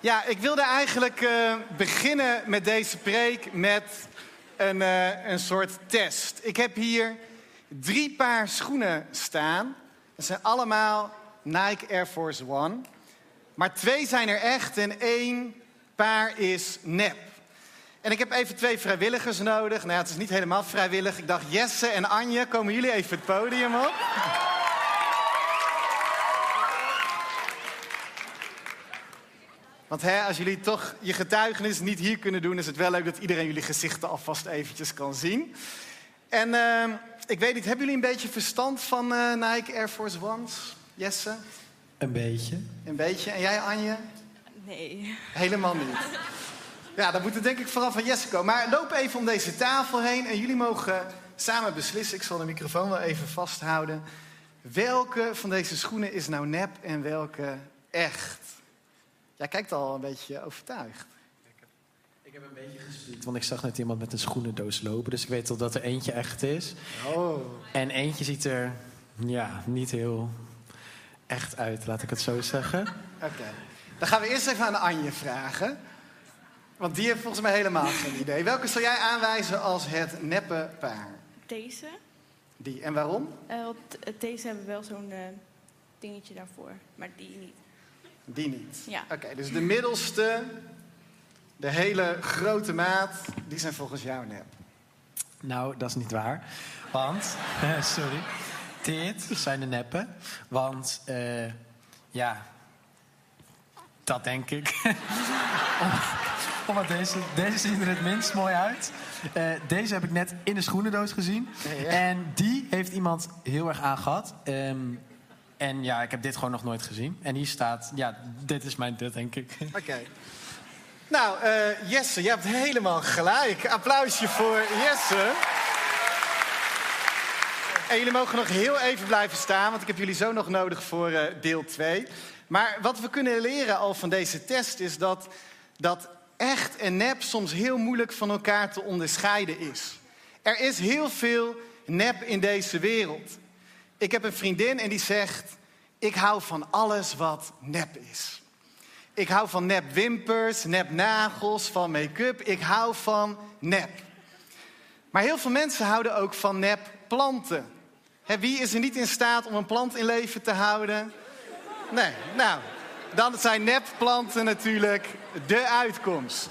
Ja, ik wilde eigenlijk eh, beginnen met deze preek met een, eh, een soort test. Ik heb hier drie paar schoenen staan. Dat zijn allemaal Nike Air Force One. Maar twee zijn er echt en één paar is nep. En ik heb even twee vrijwilligers nodig. Nou het is niet helemaal vrijwillig. Ik dacht, Jesse en Anje, komen jullie even het podium op? Want hè, als jullie toch je getuigenis niet hier kunnen doen, is het wel leuk dat iedereen jullie gezichten alvast eventjes kan zien. En uh, ik weet niet, hebben jullie een beetje verstand van uh, Nike Air Force Ones? Jesse? Een beetje. Een beetje. En jij, Anje? Nee. Helemaal niet. Ja, dan moet het denk ik vooral van Jesse komen. Maar loop even om deze tafel heen en jullie mogen samen beslissen. Ik zal de microfoon wel even vasthouden. Welke van deze schoenen is nou nep en welke echt? Jij kijkt al een beetje overtuigd. Ik heb een beetje gestuurd, want ik zag net iemand met een schoenendoos lopen. Dus ik weet al dat er eentje echt is. Oh. En eentje ziet er, ja, niet heel echt uit, laat ik het zo zeggen. Oké. Dan gaan we eerst even aan Anje vragen. Want die heeft volgens mij helemaal geen idee. Welke zal jij aanwijzen als het neppe paar? Deze. Die. En waarom? Eh, want eh, deze hebben wel zo'n eh, dingetje daarvoor, maar die niet. Die niet. Ja. Oké, dus de middelste, de hele grote maat, die zijn volgens jou nep. Nou, dat is niet waar. Want, sorry, dit zijn de neppen. Want, eh, ja, dat denk ik. Omdat deze, deze zien er het minst mooi uit. Eh, deze heb ik net in de schoenendoos gezien. Ja, ja. En die heeft iemand heel erg aangehad. Ehm, en ja, ik heb dit gewoon nog nooit gezien. En hier staat, ja, dit is mijn dit, denk ik. Oké. Nou, eh, Jesse, je hebt helemaal gelijk. Applausje voor Jesse. En jullie mogen nog heel even blijven staan, want ik heb jullie zo nog nodig voor eh, deel 2. Maar wat we kunnen leren al van deze test is dat, dat echt en nep soms heel moeilijk van elkaar te onderscheiden is. Er is heel veel nep in deze wereld. Ik heb een vriendin en die zegt: Ik hou van alles wat nep is. Ik hou van nep wimpers, nep nagels, van make-up. Ik hou van nep. Maar heel veel mensen houden ook van nep planten. Wie is er niet in staat om een plant in leven te houden? Nee, nou, dan zijn nepplanten natuurlijk de uitkomst.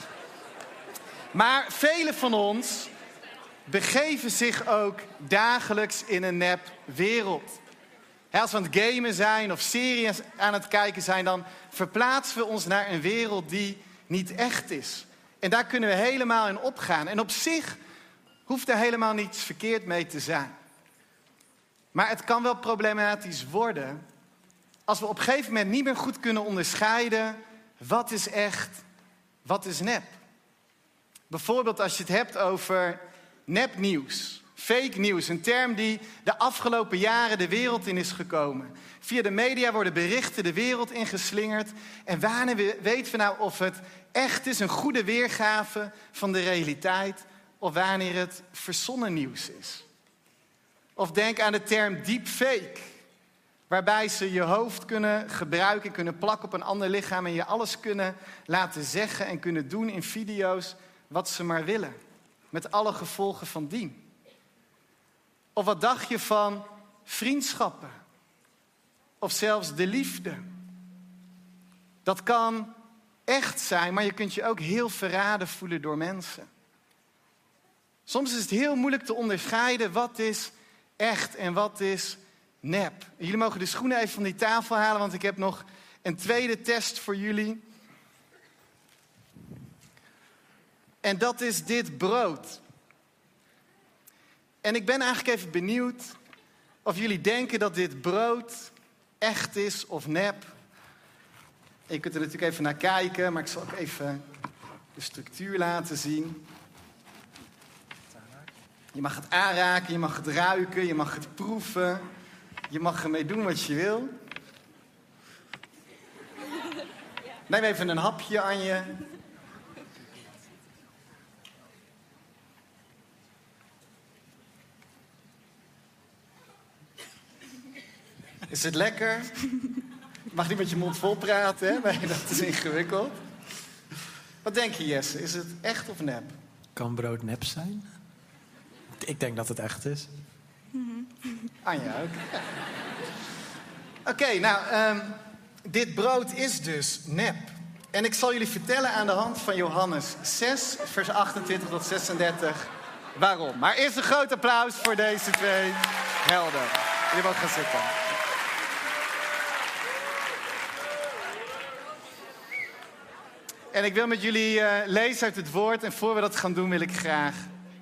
Maar velen van ons begeven zich ook dagelijks in een nepwereld. Hè, Als we aan het gamen zijn of series aan het kijken zijn, dan verplaatsen we ons naar een wereld die niet echt is. En daar kunnen we helemaal in opgaan. En op zich hoeft er helemaal niets verkeerd mee te zijn. Maar het kan wel problematisch worden als we op een gegeven moment niet meer goed kunnen onderscheiden wat is echt, wat is nep. Bijvoorbeeld als je het hebt over nepnieuws, fake nieuws, een term die de afgelopen jaren de wereld in is gekomen. Via de media worden berichten de wereld ingeslingerd. En wanneer we- weten we nou of het echt is, een goede weergave van de realiteit, of wanneer het verzonnen nieuws is? Of denk aan de term deepfake. Waarbij ze je hoofd kunnen gebruiken, kunnen plakken op een ander lichaam en je alles kunnen laten zeggen en kunnen doen in video's wat ze maar willen. Met alle gevolgen van dien. Of wat dacht je van vriendschappen? Of zelfs de liefde? Dat kan echt zijn, maar je kunt je ook heel verraden voelen door mensen. Soms is het heel moeilijk te onderscheiden wat is echt en wat is nep. Jullie mogen de schoenen even van die tafel halen, want ik heb nog een tweede test voor jullie. En dat is dit brood. En ik ben eigenlijk even benieuwd of jullie denken dat dit brood echt is of nep. Je kunt er natuurlijk even naar kijken, maar ik zal ook even de structuur laten zien. Je mag het aanraken, je mag het ruiken, je mag het proeven. Je mag ermee doen wat je wil. Neem even een hapje aan je. Is het lekker? Je mag niet met je mond vol praten, hè? Nee, dat is ingewikkeld. Wat denk je, Jesse? Is het echt of nep? Kan brood nep zijn? Ik denk dat het echt is. Anja ook. Ja. Oké, nou, ehm, dit brood is dus nep. En ik zal jullie vertellen aan de hand van Johannes 6, vers 28 tot 36, waarom. Maar eerst een groot applaus voor deze twee helden. Jullie mogen gaan zitten. En ik wil met jullie eh, lezen uit het woord. En voor we dat gaan doen, wil ik graag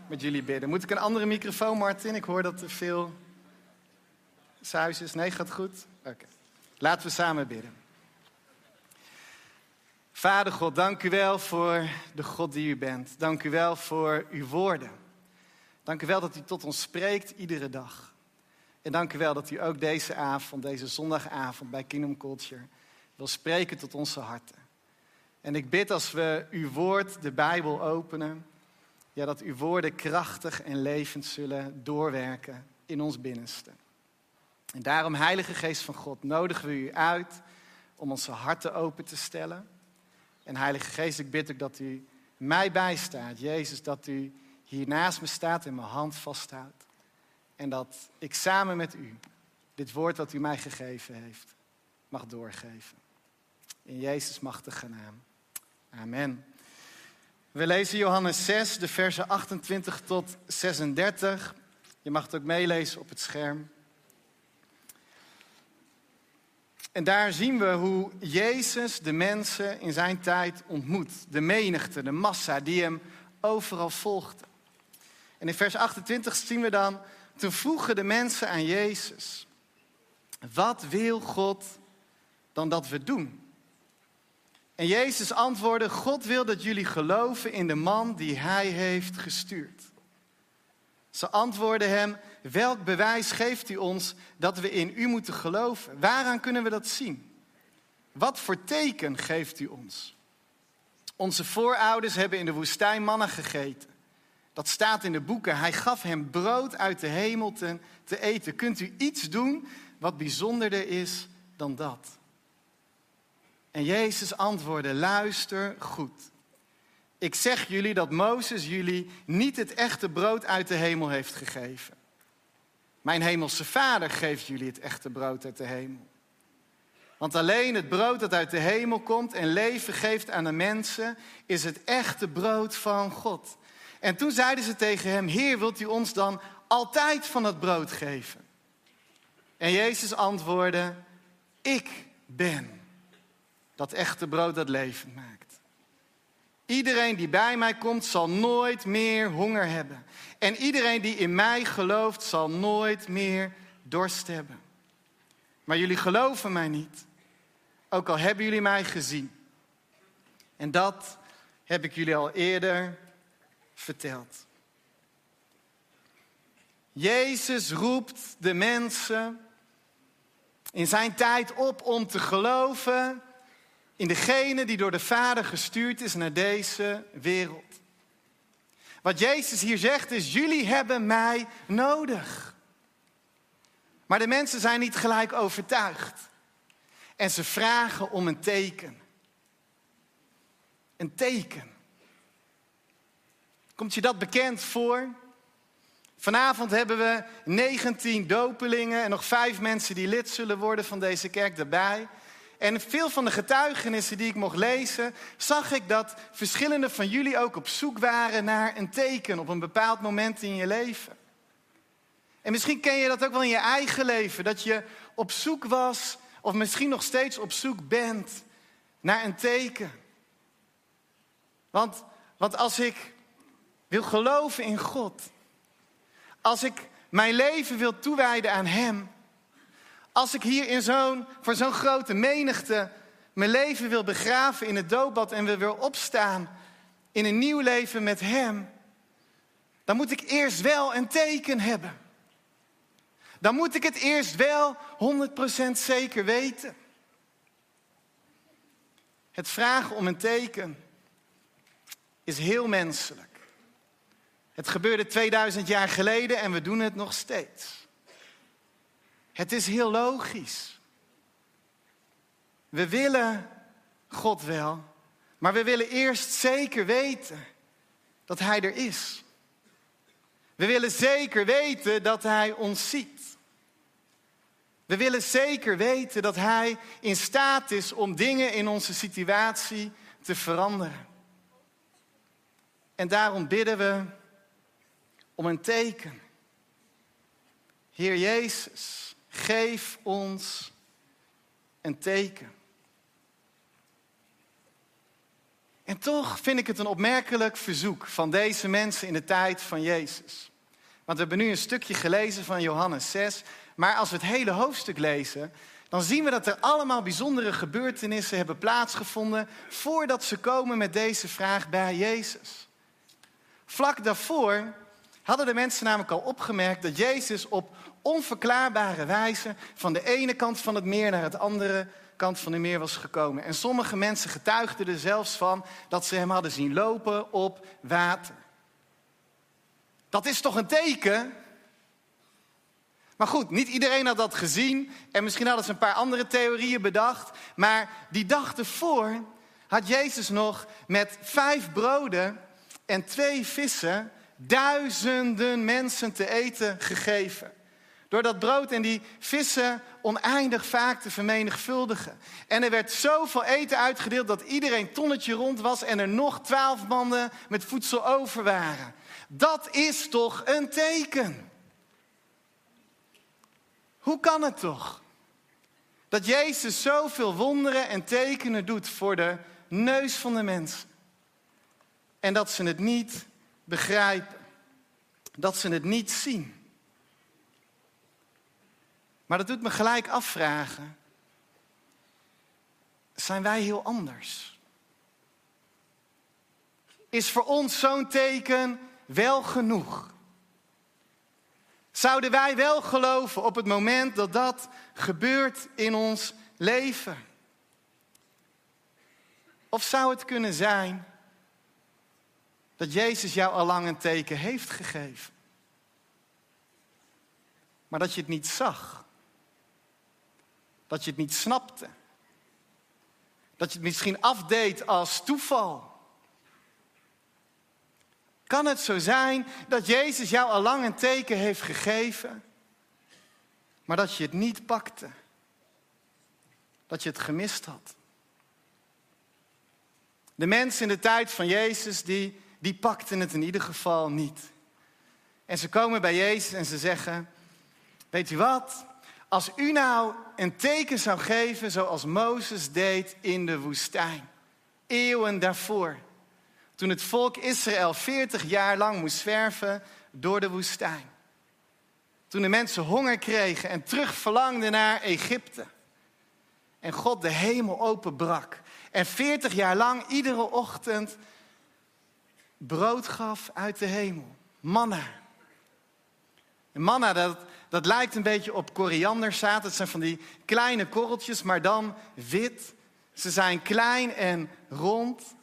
met jullie bidden. Moet ik een andere microfoon, Martin? Ik hoor dat er veel suis is. Nee, gaat goed? Oké. Laten we samen bidden. Vader God, dank u wel voor de God die u bent. Dank u wel voor uw woorden. Dank u wel dat u tot ons spreekt iedere dag. En dank u wel dat u ook deze avond, deze zondagavond bij Kingdom Culture, wil spreken tot onze harten. En ik bid als we uw woord, de Bijbel, openen, ja, dat uw woorden krachtig en levend zullen doorwerken in ons binnenste. En daarom, Heilige Geest van God, nodigen we u uit om onze harten open te stellen. En Heilige Geest, ik bid ook dat u mij bijstaat. Jezus, dat u hier naast me staat en mijn hand vasthoudt. En dat ik samen met u dit woord dat u mij gegeven heeft, mag doorgeven. In Jezus' machtige naam. Amen. We lezen Johannes 6, de versen 28 tot 36. Je mag het ook meelezen op het scherm. En daar zien we hoe Jezus de mensen in zijn tijd ontmoet. De menigte, de massa die hem overal volgde. En in vers 28 zien we dan, toen vroegen de mensen aan Jezus, wat wil God dan dat we doen? En Jezus antwoordde, God wil dat jullie geloven in de man die hij heeft gestuurd. Ze antwoordden hem, welk bewijs geeft u ons dat we in u moeten geloven? Waaraan kunnen we dat zien? Wat voor teken geeft u ons? Onze voorouders hebben in de woestijn mannen gegeten. Dat staat in de boeken. Hij gaf hem brood uit de hemel te, te eten. Kunt u iets doen wat bijzonderder is dan dat? En Jezus antwoordde, luister goed. Ik zeg jullie dat Mozes jullie niet het echte brood uit de hemel heeft gegeven. Mijn hemelse vader geeft jullie het echte brood uit de hemel. Want alleen het brood dat uit de hemel komt en leven geeft aan de mensen, is het echte brood van God. En toen zeiden ze tegen hem, Heer, wilt u ons dan altijd van het brood geven? En Jezus antwoordde, ik ben dat echte brood dat levend maakt. Iedereen die bij mij komt zal nooit meer honger hebben. En iedereen die in mij gelooft zal nooit meer dorst hebben. Maar jullie geloven mij niet, ook al hebben jullie mij gezien. En dat heb ik jullie al eerder verteld. Jezus roept de mensen in zijn tijd op om te geloven in degene die door de Vader gestuurd is naar deze wereld. Wat Jezus hier zegt is, jullie hebben mij nodig. Maar de mensen zijn niet gelijk overtuigd. En ze vragen om een teken. Een teken. Komt je dat bekend voor? Vanavond hebben we 19 dopelingen en nog vijf mensen die lid zullen worden van deze kerk erbij. En veel van de getuigenissen die ik mocht lezen, zag ik dat verschillende van jullie ook op zoek waren naar een teken op een bepaald moment in je leven. En misschien ken je dat ook wel in je eigen leven, dat je op zoek was, of misschien nog steeds op zoek bent naar een teken. Want, want als ik wil geloven in God, als ik mijn leven wil toewijden aan Hem, als ik hier in zo'n, voor zo'n grote menigte mijn leven wil begraven in het doopbad en wil opstaan in een nieuw leven met Hem, dan moet ik eerst wel een teken hebben. Dan moet ik het eerst wel 100% zeker weten. Het vragen om een teken is heel menselijk. Het gebeurde 2000 jaar geleden en we doen het nog steeds. Het is heel logisch. We willen God wel, Maar we willen eerst zeker weten dat Hij er is. We willen zeker weten dat Hij ons ziet. We willen zeker weten dat Hij in staat is om dingen in onze situatie te veranderen. En daarom bidden we om een teken. Heer Jezus, geef ons een teken. En toch vind ik het een opmerkelijk verzoek van deze mensen in de tijd van Jezus. Want we hebben nu een stukje gelezen van Johannes 6. Maar als we het hele hoofdstuk lezen, dan zien we dat er allemaal bijzondere gebeurtenissen hebben plaatsgevonden voordat ze komen met deze vraag bij Jezus. Vlak daarvoor hadden de mensen namelijk al opgemerkt dat Jezus op onverklaarbare wijze van de ene kant van het meer naar het andere kant van de meer was gekomen. En sommige mensen getuigden er zelfs van dat ze hem hadden zien lopen op water. Dat is toch een teken? Maar goed, niet iedereen had dat gezien. En misschien hadden ze een paar andere theorieën bedacht. Maar die dag ervoor had Jezus nog met vijf broden en twee vissen duizenden mensen te eten gegeven. Door dat brood en die vissen oneindig vaak te vermenigvuldigen. En er werd zoveel eten uitgedeeld dat iedereen tonnetje rond was en er nog twaalf mannen met voedsel over waren. Dat is toch een teken? Hoe kan het toch? Dat Jezus zoveel wonderen en tekenen doet voor de neus van de mensen. En dat ze het niet begrijpen. Dat ze het niet zien. Maar dat doet me gelijk afvragen. Zijn wij heel anders? Is voor ons zo'n teken wel genoeg? Zouden wij wel geloven op het moment dat dat gebeurt in ons leven? Of zou het kunnen zijn dat Jezus jou al lang een teken heeft gegeven, maar dat je het niet zag? Dat je het niet snapte. Dat je het misschien afdeed als toeval. Kan het zo zijn dat Jezus jou al lang een teken heeft gegeven, maar dat je het niet pakte? Dat je het gemist had? De mensen in de tijd van Jezus, die, die pakten het in ieder geval niet. En ze komen bij Jezus en ze zeggen, weet u wat? Als u nou een teken zou geven zoals Mozes deed in de woestijn, eeuwen daarvoor, toen het volk Israël 40 jaar lang moest zwerven door de woestijn. Toen de mensen honger kregen en terug verlangden naar Egypte. En God de hemel openbrak. En 40 jaar lang iedere ochtend brood gaf uit de hemel. Manna. En manna, dat, dat lijkt een beetje op korianderzaad. Het zijn van die kleine korreltjes, maar dan wit. Ze zijn klein en rond.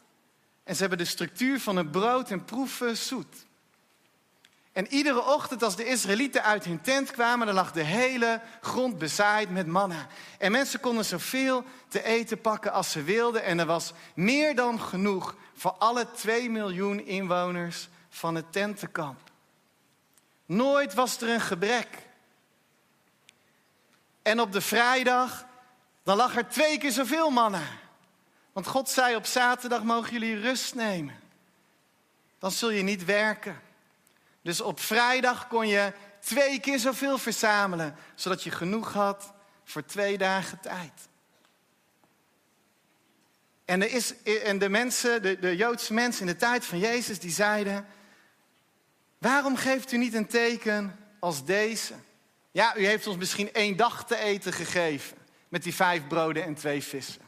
En ze hebben de structuur van een brood en proeven zoet. En iedere ochtend als de Israëlieten uit hun tent kwamen, dan lag de hele grond bezaaid met manna. En mensen konden zoveel te eten pakken als ze wilden. En er was meer dan genoeg voor alle 2 miljoen inwoners van het tentenkamp. Nooit was er een gebrek. En op de vrijdag, dan lag er twee keer zoveel manna. Want God zei op zaterdag mogen jullie rust nemen. Dan zul je niet werken. Dus op vrijdag kon je twee keer zoveel verzamelen, zodat je genoeg had voor twee dagen tijd. En, er is, en de mensen, de, de Joodse mensen in de tijd van Jezus, die zeiden: Waarom geeft u niet een teken als deze? Ja, u heeft ons misschien één dag te eten gegeven met die vijf broden en twee vissen.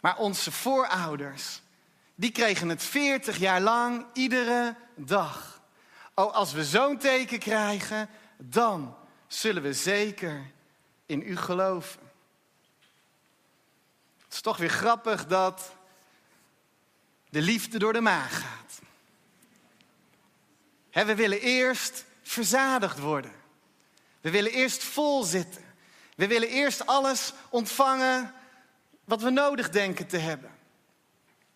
Maar onze voorouders, die kregen het 40 jaar lang iedere dag. Oh, als we zo'n teken krijgen, dan zullen we zeker in u geloven. Het is toch weer grappig dat de liefde door de maag gaat. we willen eerst verzadigd worden. We willen eerst vol zitten. We willen eerst alles ontvangen wat we nodig denken te hebben.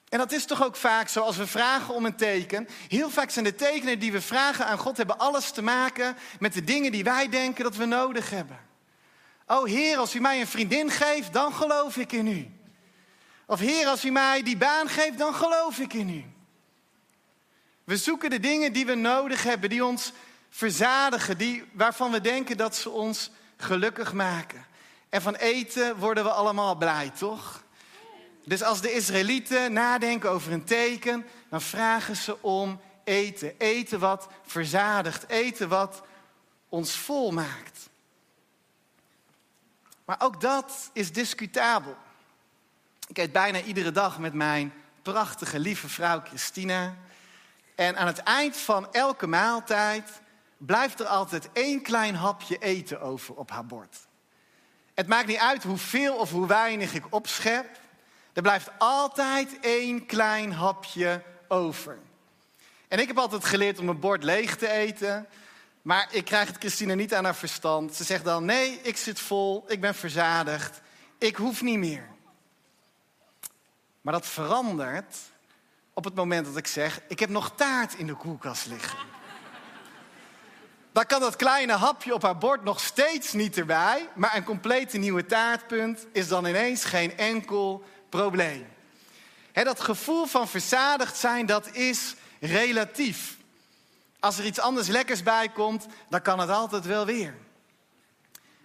En dat is toch ook vaak zo als we vragen om een teken. Heel vaak zijn de tekenen die we vragen aan God hebben alles te maken met de dingen die wij denken dat we nodig hebben. Oh Heer, als u mij een vriendin geeft, dan geloof ik in u. Of Heer, als u mij die baan geeft, dan geloof ik in u. We zoeken de dingen die we nodig hebben, die ons verzadigen, die, waarvan we denken dat ze ons gelukkig maken. En van eten worden we allemaal blij, toch? Dus als de Israëlieten nadenken over een teken, dan vragen ze om eten. Eten wat verzadigt, eten wat ons vol maakt. Maar ook dat is discutabel. Ik eet bijna iedere dag met mijn prachtige, lieve vrouw Christina. En aan het eind van elke maaltijd blijft er altijd één klein hapje eten over op haar bord. Het maakt niet uit hoeveel of hoe weinig ik opschep. Er blijft altijd één klein hapje over. En ik heb altijd geleerd om mijn bord leeg te eten. Maar ik krijg het Christina niet aan haar verstand. Ze zegt dan: Nee, ik zit vol, ik ben verzadigd, ik hoef niet meer. Maar dat verandert op het moment dat ik zeg: Ik heb nog taart in de koelkast liggen. Dan kan dat kleine hapje op haar bord nog steeds niet erbij. Maar een complete nieuwe taartpunt is dan ineens geen enkel probleem. dat gevoel van verzadigd zijn, dat is relatief. Als er iets anders lekkers bij komt, dan kan het altijd wel weer.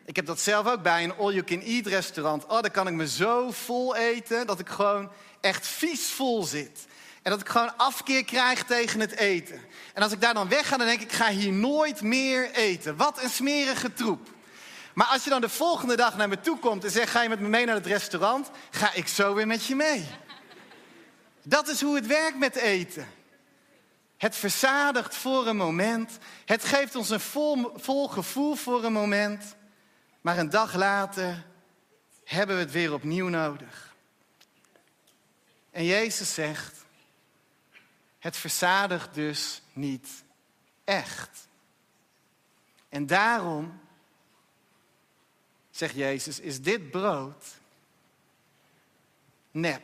Ik heb dat zelf ook bij een all-you-can-eat restaurant. Oh, dan kan ik me zo vol eten dat ik gewoon echt vies vol zit. En dat ik gewoon afkeer krijg tegen het eten. En als ik daar dan wegga, dan denk ik, ik ga hier nooit meer eten. Wat een smerige troep. Maar als je dan de volgende dag naar me toe komt en zegt: Ga je met me mee naar het restaurant? Ga ik zo weer met je mee. Dat is hoe het werkt met eten. Het verzadigt voor een moment. Het geeft ons een vol, vol gevoel voor een moment. Maar een dag later hebben we het weer opnieuw nodig. En Jezus zegt: Het verzadigt dus niet echt. En daarom zegt Jezus, is dit brood nep.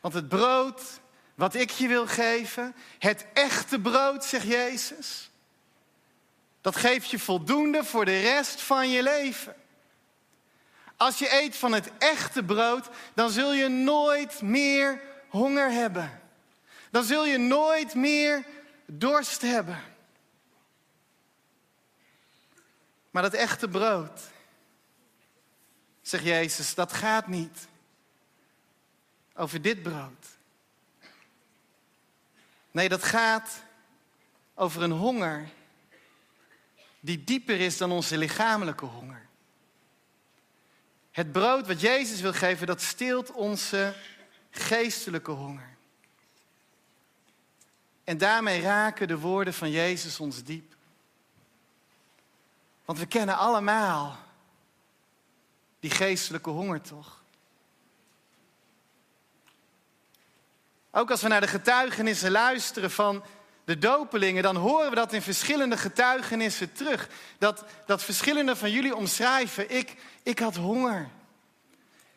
Want het brood wat ik je wil geven, het echte brood, zegt Jezus, dat geeft je voldoende voor de rest van je leven. Als je eet van het echte brood, dan zul je nooit meer honger hebben. Dan zul je nooit meer dorst hebben. Maar dat echte brood, zegt Jezus, dat gaat niet over dit brood. Nee, dat gaat over een honger die dieper is dan onze lichamelijke honger. Het brood wat Jezus wil geven, dat stilt onze geestelijke honger. En daarmee raken de woorden van Jezus ons diep. Want we kennen allemaal die geestelijke honger toch? Ook als we naar de getuigenissen luisteren van de dopelingen, dan horen we dat in verschillende getuigenissen terug. Dat, dat verschillende van jullie omschrijven, ik, ik had honger.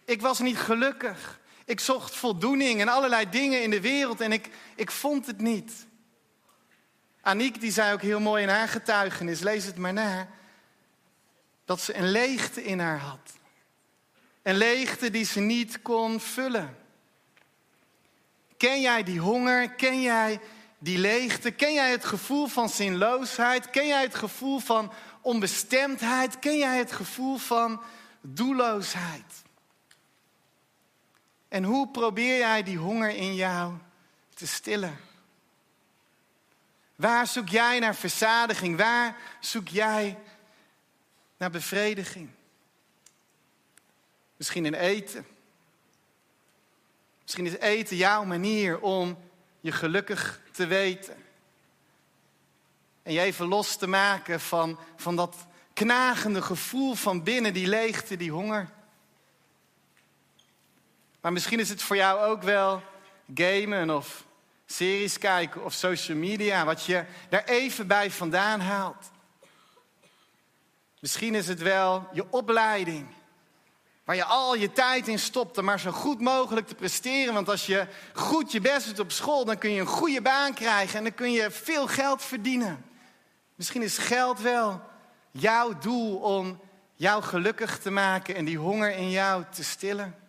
Ik was niet gelukkig. Ik zocht voldoening en allerlei dingen in de wereld en ik, ik vond het niet. Aniek die zei ook heel mooi in haar getuigenis, lees het maar na dat ze een leegte in haar had. Een leegte die ze niet kon vullen. Ken jij die honger? Ken jij die leegte? Ken jij het gevoel van zinloosheid? Ken jij het gevoel van onbestemdheid? Ken jij het gevoel van doelloosheid? En hoe probeer jij die honger in jou te stillen? Waar zoek jij naar verzadiging? Waar zoek jij naar bevrediging. Misschien in eten. Misschien is eten jouw manier om je gelukkig te weten. En je even los te maken van, van dat knagende gevoel van binnen, die leegte, die honger. Maar misschien is het voor jou ook wel gamen of series kijken of social media, wat je daar even bij vandaan haalt. Misschien is het wel je opleiding. Waar je al je tijd in stopt om maar zo goed mogelijk te presteren. Want als je goed je best doet op school, dan kun je een goede baan krijgen en dan kun je veel geld verdienen. Misschien is geld wel jouw doel om jou gelukkig te maken en die honger in jou te stillen.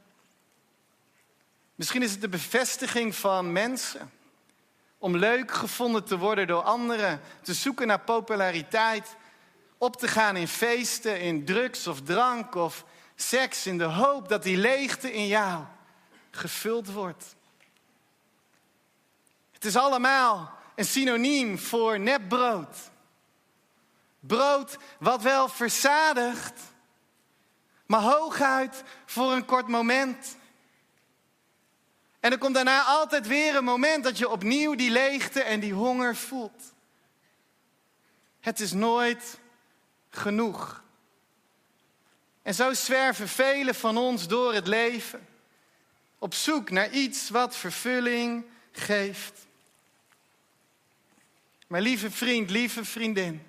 Misschien is het de bevestiging van mensen. Om leuk gevonden te worden door anderen, te zoeken naar populariteit, op te gaan in feesten, in drugs of drank of seks, in de hoop dat die leegte in jou gevuld wordt. Het is allemaal een synoniem voor nepbrood. Brood wat wel verzadigt, maar hooguit voor een kort moment. En er komt daarna altijd weer een moment dat je opnieuw die leegte en die honger voelt. Het is nooit genoeg. En zo zwerven velen van ons door het leven, op zoek naar iets wat vervulling geeft. Maar lieve vriend, lieve vriendin,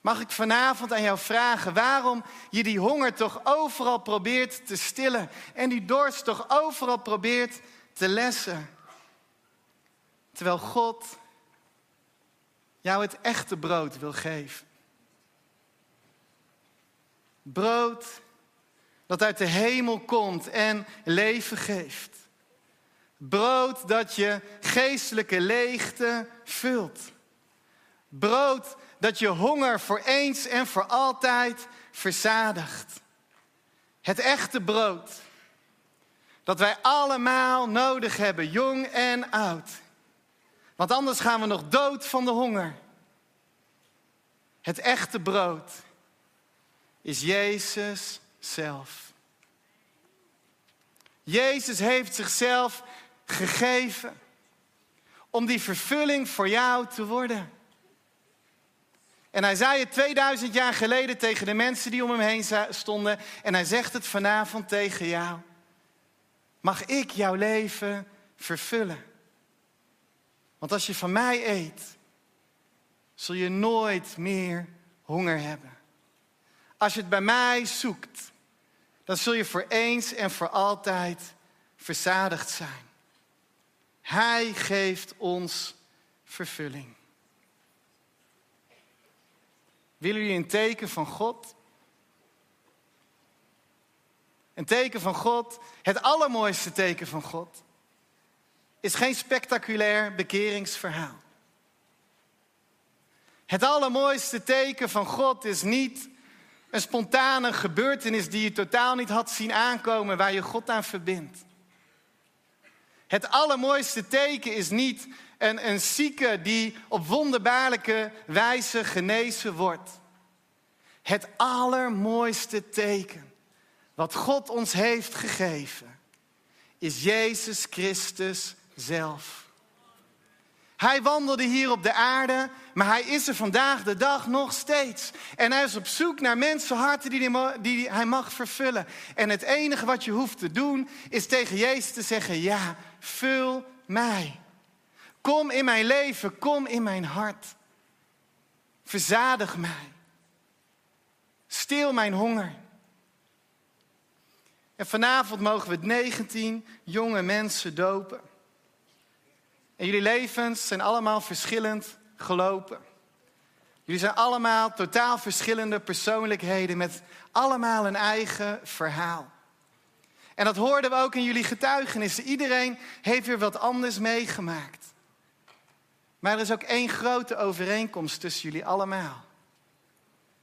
mag ik vanavond aan jou vragen waarom je die honger toch overal probeert te stillen en die dorst toch overal probeert te lessen. Terwijl God jou het echte brood wil geven. Brood dat uit de hemel komt en leven geeft. Brood dat je geestelijke leegte vult. Brood dat je honger voor eens en voor altijd verzadigt. Het echte brood dat wij allemaal nodig hebben, jong en oud. Want anders gaan we nog dood van de honger. Het echte brood is Jezus zelf. Jezus heeft zichzelf gegeven om die vervulling voor jou te worden. En hij zei het 2000 jaar geleden tegen de mensen die om hem heen stonden. En hij zegt het vanavond tegen jou. Mag ik jouw leven vervullen? Want als je van mij eet, zul je nooit meer honger hebben. Als je het bij mij zoekt, dan zul je voor eens en voor altijd verzadigd zijn. Hij geeft ons vervulling. Willen jullie een teken van God? Een teken van God, het allermooiste teken van God, is geen spectaculair bekeringsverhaal. Het allermooiste teken van God is niet een spontane gebeurtenis die je totaal niet had zien aankomen, waar je God aan verbindt. Het allermooiste teken is niet een, een zieke die op wonderbaarlijke wijze genezen wordt. Het allermooiste teken wat God ons heeft gegeven is Jezus Christus zelf. Hij wandelde hier op de aarde, maar hij is er vandaag de dag nog steeds. En hij is op zoek naar mensenharten die, die hij mag vervullen. En het enige wat je hoeft te doen, is tegen Jezus te zeggen: Ja, vul mij. Kom in mijn leven, kom in mijn hart. Verzadig mij. Stil mijn honger. En vanavond mogen we 19 jonge mensen dopen. En jullie levens zijn allemaal verschillend gelopen. Jullie zijn allemaal totaal verschillende persoonlijkheden met allemaal een eigen verhaal. En dat hoorden we ook in jullie getuigenissen. Iedereen heeft weer wat anders meegemaakt. Maar er is ook één grote overeenkomst tussen jullie allemaal.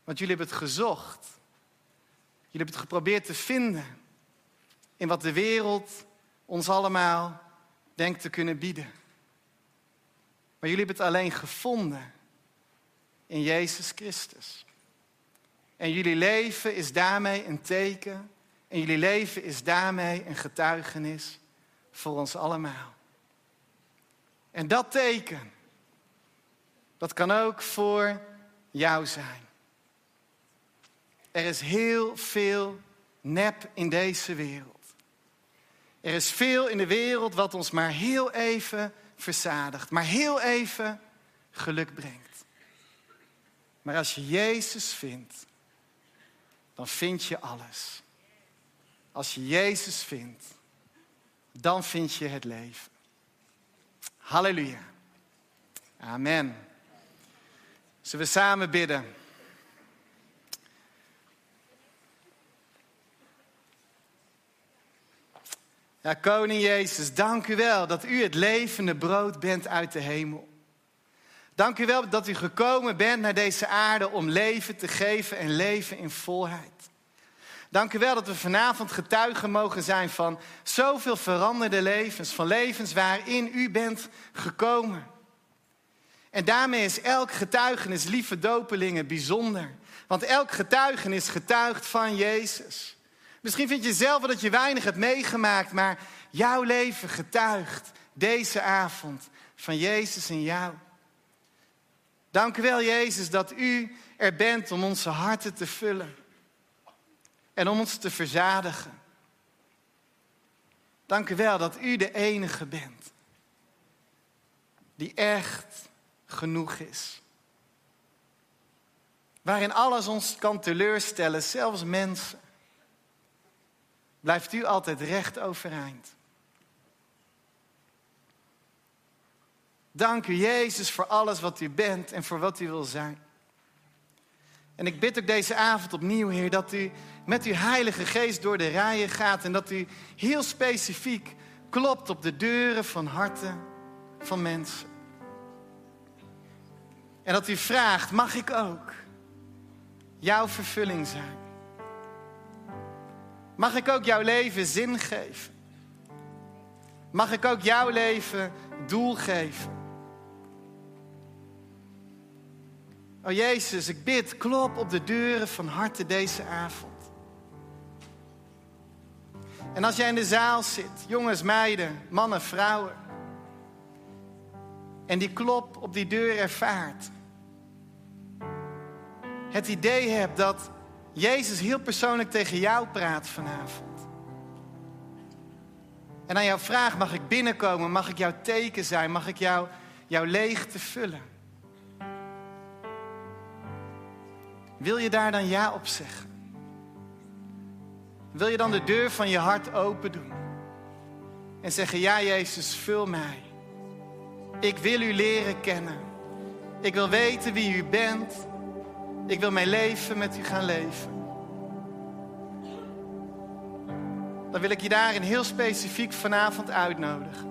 Want jullie hebben het gezocht. Jullie hebben het geprobeerd te vinden in wat de wereld ons allemaal denkt te kunnen bieden. Maar jullie hebben het alleen gevonden in Jezus Christus. En jullie leven is daarmee een teken. En jullie leven is daarmee een getuigenis voor ons allemaal. En dat teken, dat kan ook voor jou zijn. Er is heel veel nep in deze wereld. Er is veel in de wereld wat ons maar heel even verzadigt, maar heel even geluk brengt. Maar als je Jezus vindt, dan vind je alles. Als je Jezus vindt, dan vind je het leven. Halleluja. Amen. Zullen we samen bidden? Ja, Koning Jezus, dank u wel dat u het levende brood bent uit de hemel. Dank u wel dat u gekomen bent naar deze aarde om leven te geven en leven in volheid. Dank u wel dat we vanavond getuigen mogen zijn van zoveel veranderde levens, van levens waarin u bent gekomen. En daarmee is elk getuigenis, lieve dopelingen, bijzonder. Want elk getuigenis getuigt van Jezus. Misschien vind je zelf wel dat je weinig hebt meegemaakt, maar jouw leven getuigt deze avond van Jezus en jou. Dank u wel, Jezus, dat u er bent om onze harten te vullen en om ons te verzadigen. Dank u wel dat u de enige bent die echt genoeg is. Waarin alles ons kan teleurstellen, zelfs mensen blijft u altijd recht overeind. Dank u, Jezus, voor alles wat u bent en voor wat u wil zijn. En ik bid ook deze avond opnieuw, Heer, dat u met uw Heilige Geest door de rijen gaat en dat u heel specifiek klopt op de deuren van harten van mensen. En dat u vraagt, mag ik ook jouw vervulling zijn? Mag ik ook jouw leven zin geven? Mag ik ook jouw leven doel geven? Oh Jezus, ik bid, klop op de deuren van harten deze avond. En als jij in de zaal zit, jongens, meiden, mannen, vrouwen, en die klop op die deur ervaart, het idee hebt dat Jezus heel persoonlijk tegen jou praat vanavond. En aan jou vraagt, mag ik binnenkomen? Mag ik jouw teken zijn? Mag ik jou, jouw leegte vullen? Wil je daar dan ja op zeggen? Wil je dan de deur van je hart open doen? En zeggen, ja Jezus, vul mij. Ik wil u leren kennen. Ik wil weten wie u bent. Ik wil mijn leven met u gaan leven. Dan wil ik je daarin heel specifiek vanavond uitnodigen.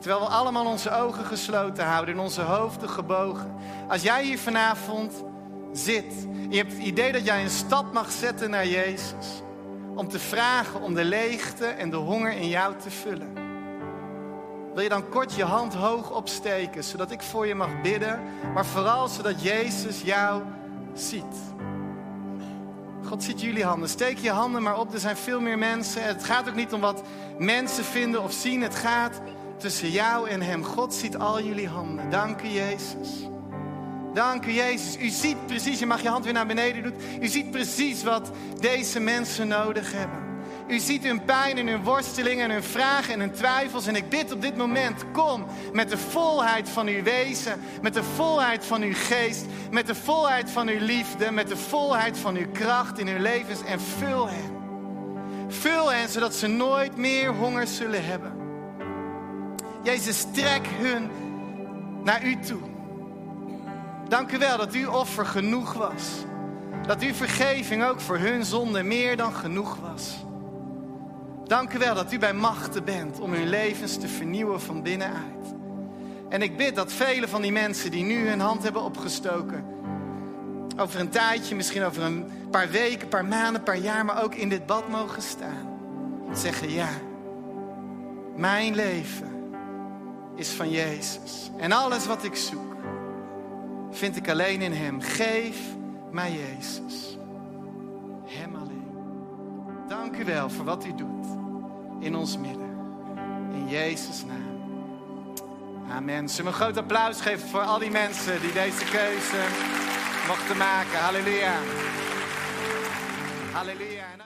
Terwijl we allemaal onze ogen gesloten houden en onze hoofden gebogen. Als jij hier vanavond zit en je hebt het idee dat jij een stap mag zetten naar Jezus. Om te vragen om de leegte en de honger in jou te vullen. Wil je dan kort je hand hoog opsteken, zodat ik voor je mag bidden, maar vooral zodat Jezus jou ziet. God ziet jullie handen. Steek je handen maar op. Er zijn veel meer mensen. Het gaat ook niet om wat mensen vinden of zien. Het gaat tussen jou en Hem. God ziet al jullie handen. Dank u, Jezus. Dank u, Jezus. U ziet precies, je mag je hand weer naar beneden doen. U ziet precies wat deze mensen nodig hebben. U ziet hun pijn en hun worstelingen en hun vragen en hun twijfels. En ik bid op dit moment, kom met de volheid van uw wezen, met de volheid van uw geest, met de volheid van uw liefde, met de volheid van uw kracht in hun levens en vul hen. Vul hen zodat ze nooit meer honger zullen hebben. Jezus, trek hun naar u toe. Dank u wel dat uw offer genoeg was. Dat uw vergeving ook voor hun zonde meer dan genoeg was. Dank u wel dat u bij machten bent om hun levens te vernieuwen van binnenuit. En ik bid dat vele van die mensen die nu hun hand hebben opgestoken, over een tijdje, misschien over een paar weken, een paar maanden, paar jaar, maar ook in dit bad mogen staan. En zeggen ja, mijn leven is van Jezus. En alles wat ik zoek, vind ik alleen in Hem. Geef mij Jezus. Hem. Dank u wel voor wat u doet in ons midden. In Jezus' naam. Amen. Zullen we een groot applaus geven voor al die mensen die deze keuze mochten maken. Halleluja. Halleluja.